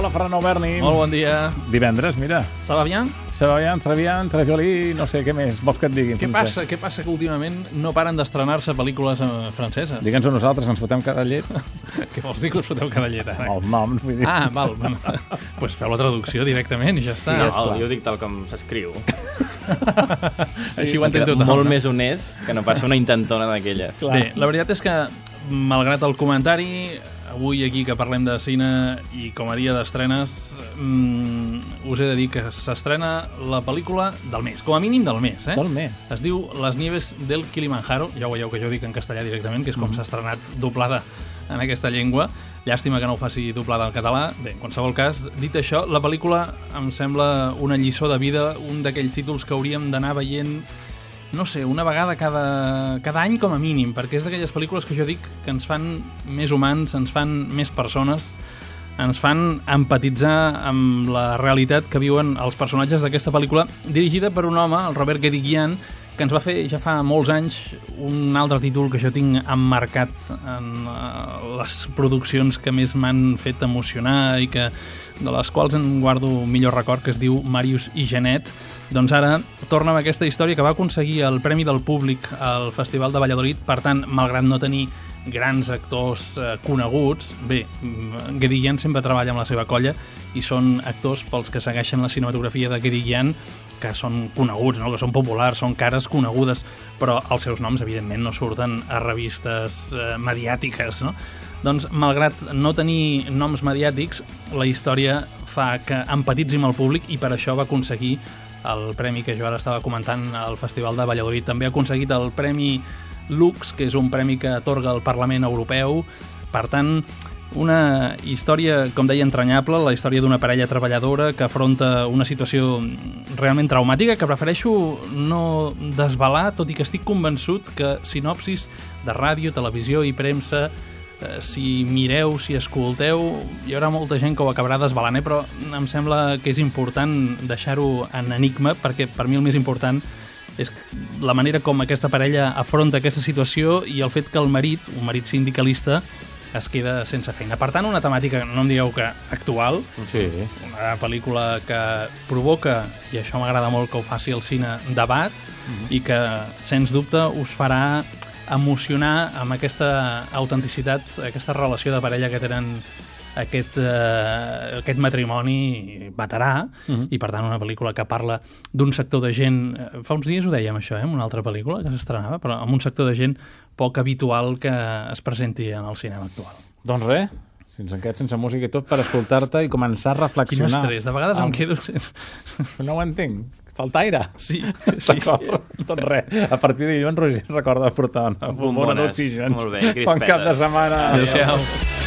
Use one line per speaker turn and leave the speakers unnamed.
Hola, Ferran Alberni.
Molt bon dia.
Divendres, mira.
Ça va bien?
Se va bien, très bien, très joli, no sé què més vols que et digui.
Què passa, què passa que últimament no paren d'estrenar-se pel·lícules eh, franceses?
Digue'ns a nosaltres, que ens fotem cada llet.
Què vols dir que us foteu cada llet, ara?
Els noms, vull dir.
Ah, val. Bueno, pues feu la traducció directament i ja està.
no,
és clar.
jo dic tal com s'escriu.
Així ho
Queda
tothom.
Molt
no?
més honest que no passa una intentona d'aquelles.
Bé, la veritat és que, malgrat el comentari, avui aquí que parlem de cine i com a dia d'estrenes, mm, us he de dir que s'estrena la pel·lícula del mes, com a mínim del mes, eh?
Del mes.
Es diu Les nieves del Kilimanjaro, ja ho veieu que jo dic en castellà directament, que és com s'ha estrenat doblada en aquesta llengua. Llàstima que no ho faci doblada al català. Bé, en qualsevol cas, dit això, la pel·lícula em sembla una lliçó de vida, un d'aquells títols que hauríem d'anar veient no sé, una vegada cada, cada any com a mínim, perquè és d'aquelles pel·lícules que jo dic que ens fan més humans, ens fan més persones, ens fan empatitzar amb la realitat que viuen els personatges d'aquesta pel·lícula, dirigida per un home, el Robert Guédiguian, que ens va fer ja fa molts anys un altre títol que jo tinc emmarcat en uh, les produccions que més m'han fet emocionar i que de les quals en guardo millor record, que es diu Marius i Genet. Doncs ara torna amb aquesta història que va aconseguir el Premi del Públic al Festival de Valladolid, per tant, malgrat no tenir grans actors eh, coneguts, bé, mm, Guédiguian sempre treballa amb la seva colla i són actors pels que segueixen la cinematografia de Guédiguian que són coneguts, no? que són populars, són cares conegudes, però els seus noms, evidentment, no surten a revistes eh, mediàtiques, no? Doncs, malgrat no tenir noms mediàtics, la història fa que empatitzi amb el públic i per això va aconseguir el premi que jo ara estava comentant al Festival de Valladolid. També ha aconseguit el Premi Lux, que és un premi que atorga el Parlament Europeu. Per tant, una història, com deia, entranyable, la història d'una parella treballadora que afronta una situació realment traumàtica que prefereixo no desvelar, tot i que estic convençut que sinopsis de ràdio, televisió i premsa eh, si mireu, si escolteu, hi haurà molta gent que ho acabarà desvelant, eh? però em sembla que és important deixar-ho en enigma, perquè per mi el més important és la manera com aquesta parella afronta aquesta situació i el fet que el marit, un marit sindicalista, es queda sense feina. Per tant, una temàtica, no em digueu que actual,
Sí.
una pel·lícula que provoca, i això m'agrada molt que ho faci el cine, debat, i que, sens dubte, us farà emocionar amb aquesta autenticitat, aquesta relació de parella que tenen aquest, eh, aquest matrimoni veterà
Mhm.
i per tant una pel·lícula que parla d'un sector de gent eh, fa uns dies ho dèiem això, eh, en una altra pel·lícula que s'estrenava, però amb un sector de gent poc habitual que es presenti en el cinema actual.
Doncs res, fins en quedat sense música i tot per escoltar-te i començar a
Quin
reflexionar.
estrès, de vegades
Ah,
em quedo sense...
No ho entenc. Falta aire.
Sí, sí,
D'acord, doncs res. A partir de dilluns, Roger recorda portar una bombona d'oxigen.
Molt bé,
Bon cap de
crispetes.
setmana.
Adéu-siau.